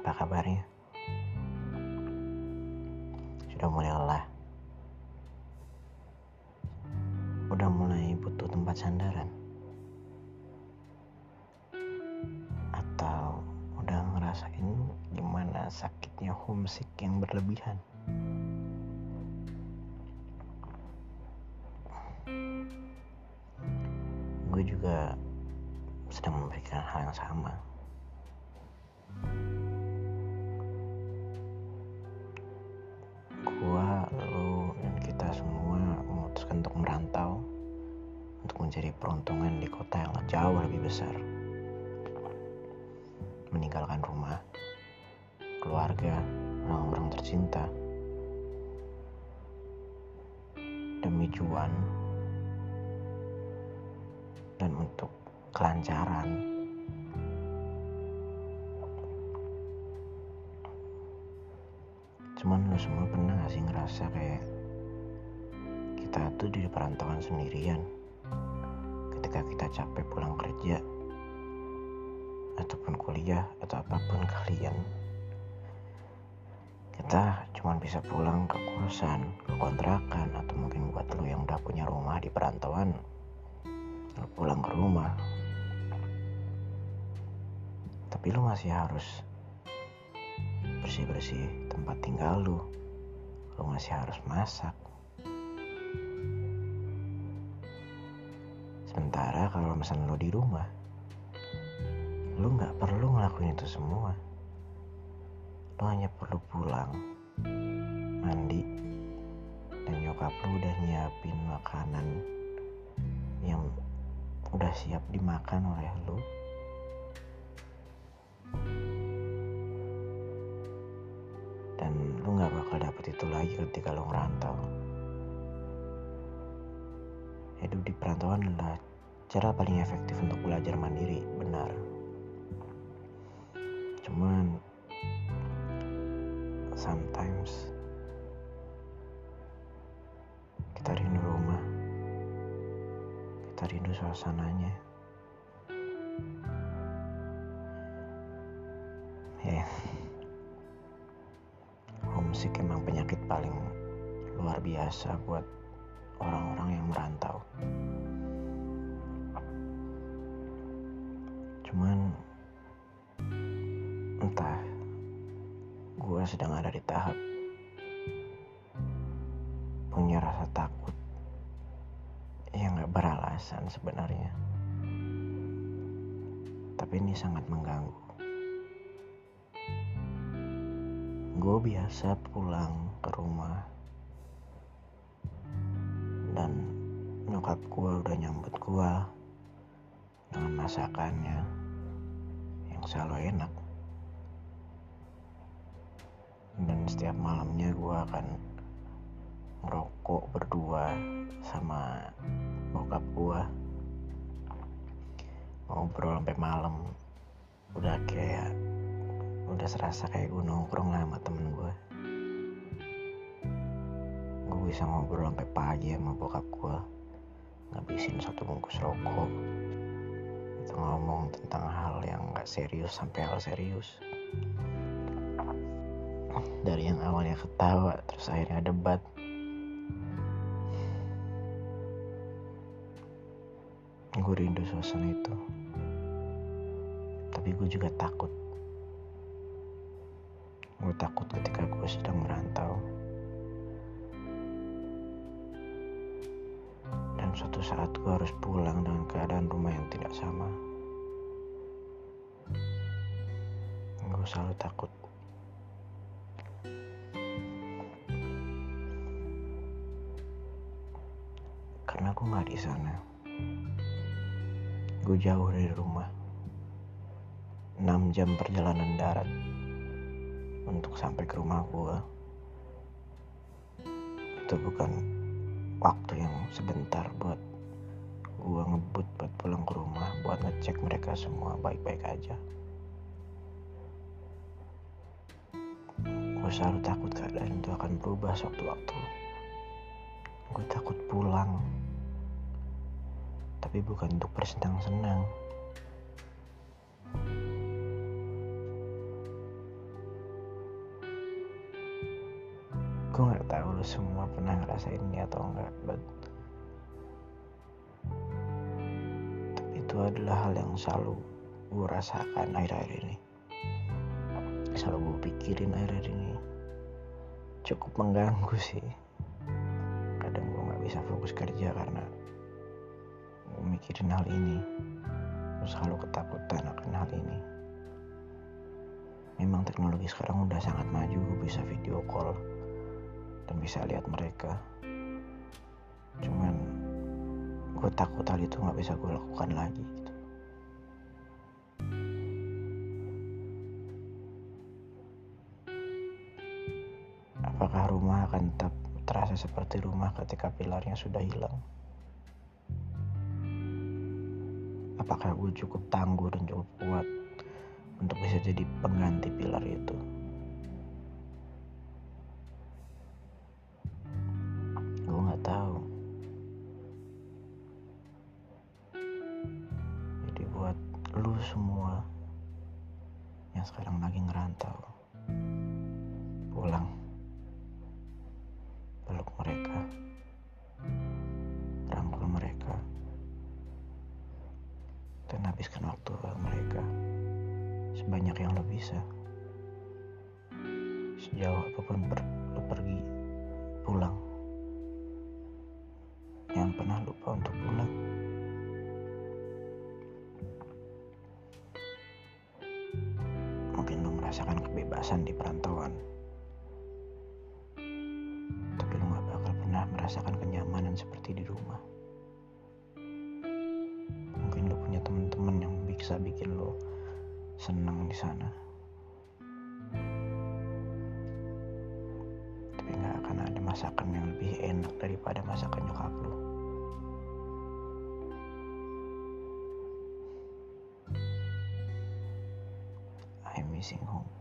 Apa kabarnya? Sudah mulai lelah? Udah mulai butuh tempat sandaran? Atau udah ngerasain gimana sakitnya homesick yang berlebihan? Gue juga sedang memberikan hal yang sama. Besar. Meninggalkan rumah, keluarga, orang-orang tercinta, demi cuan, dan untuk kelancaran. Cuman lu semua pernah gak sih ngerasa kayak kita tuh di perantauan sendirian ketika kita capek pulang kerja ataupun kuliah atau apa pun kalian kita cuma bisa pulang ke kosan, ke kontrakan atau mungkin buat lu yang udah punya rumah di perantauan lu pulang ke rumah. Tapi lu masih harus bersih-bersih tempat tinggal lu. Lu masih harus masak sementara kalau misalnya lu di rumah lu nggak perlu ngelakuin itu semua. Lu hanya perlu pulang mandi dan nyokap lu udah nyiapin makanan yang udah siap dimakan oleh lu dan lu nggak bakal dapet itu lagi ketika lu ngerantau hidup di perantauan adalah cara paling efektif untuk belajar mandiri benar. Cuman sometimes kita rindu rumah. Kita rindu suasananya. Ya. Homesick emang penyakit paling luar biasa buat orang-orang yang merantau. Cuman entah gue sedang ada di tahap punya rasa takut yang gak beralasan sebenarnya. Tapi ini sangat mengganggu. Gue biasa pulang ke rumah nyokap gue udah nyambut gue dengan masakannya yang selalu enak. Dan setiap malamnya gue akan ngerokok berdua sama bokap gue ngobrol sampai malam. Udah kayak udah serasa kayak gue nongkrong lah sama temen gue gue bisa ngobrol sampai pagi sama bokap gue ngabisin satu bungkus rokok. Itu ngomong tentang hal yang gak serius sampai hal serius. Dari yang awalnya ketawa terus akhirnya debat. Gue rindu suasana itu. Tapi gue juga takut. Gue takut ketika gue sedang merantau dan suatu saat gue harus pulang dengan keadaan rumah yang tidak sama. Gue selalu takut. Karena gue nggak di sana. Gue jauh dari rumah. 6 jam perjalanan darat untuk sampai ke rumah gue itu bukan waktu yang sebentar buat gue ngebut buat pulang ke rumah buat ngecek mereka semua baik-baik aja. Gue selalu takut keadaan itu akan berubah sewaktu-waktu gue takut pulang. Tapi bukan untuk bersenang-senang gue nggak tahu lu semua pernah ngerasain ini atau enggak but itu adalah hal yang selalu gue rasakan akhir-akhir ini. Selalu gue pikirin akhir-akhir ini. Cukup mengganggu sih. Kadang gue nggak bisa fokus kerja karena gue mikirin hal ini. Gue selalu ketakutan akan hal ini. Memang teknologi sekarang udah sangat maju gue bisa video call dan bisa lihat mereka cuman gue takut hal itu nggak bisa gue lakukan lagi gitu. apakah rumah akan tetap terasa seperti rumah ketika pilarnya sudah hilang apakah gue cukup tangguh dan cukup kuat untuk bisa jadi pengganti pilar itu. Semua yang sekarang lagi ngerantau, pulang, peluk mereka, rangkul mereka, dan habiskan waktu mereka sebanyak yang lo bisa. Sejauh apa pun per, lo pergi, pulang. Jangan pernah lupa untuk pulang. Kebebasan di perantauan. Tapi lo gak bakal pernah merasakan kenyamanan seperti di rumah. Mungkin lo punya teman-teman yang bisa bikin lo senang di sana. Tapi nggak akan ada masakan yang lebih enak daripada masakan nyokap. I'm missing home.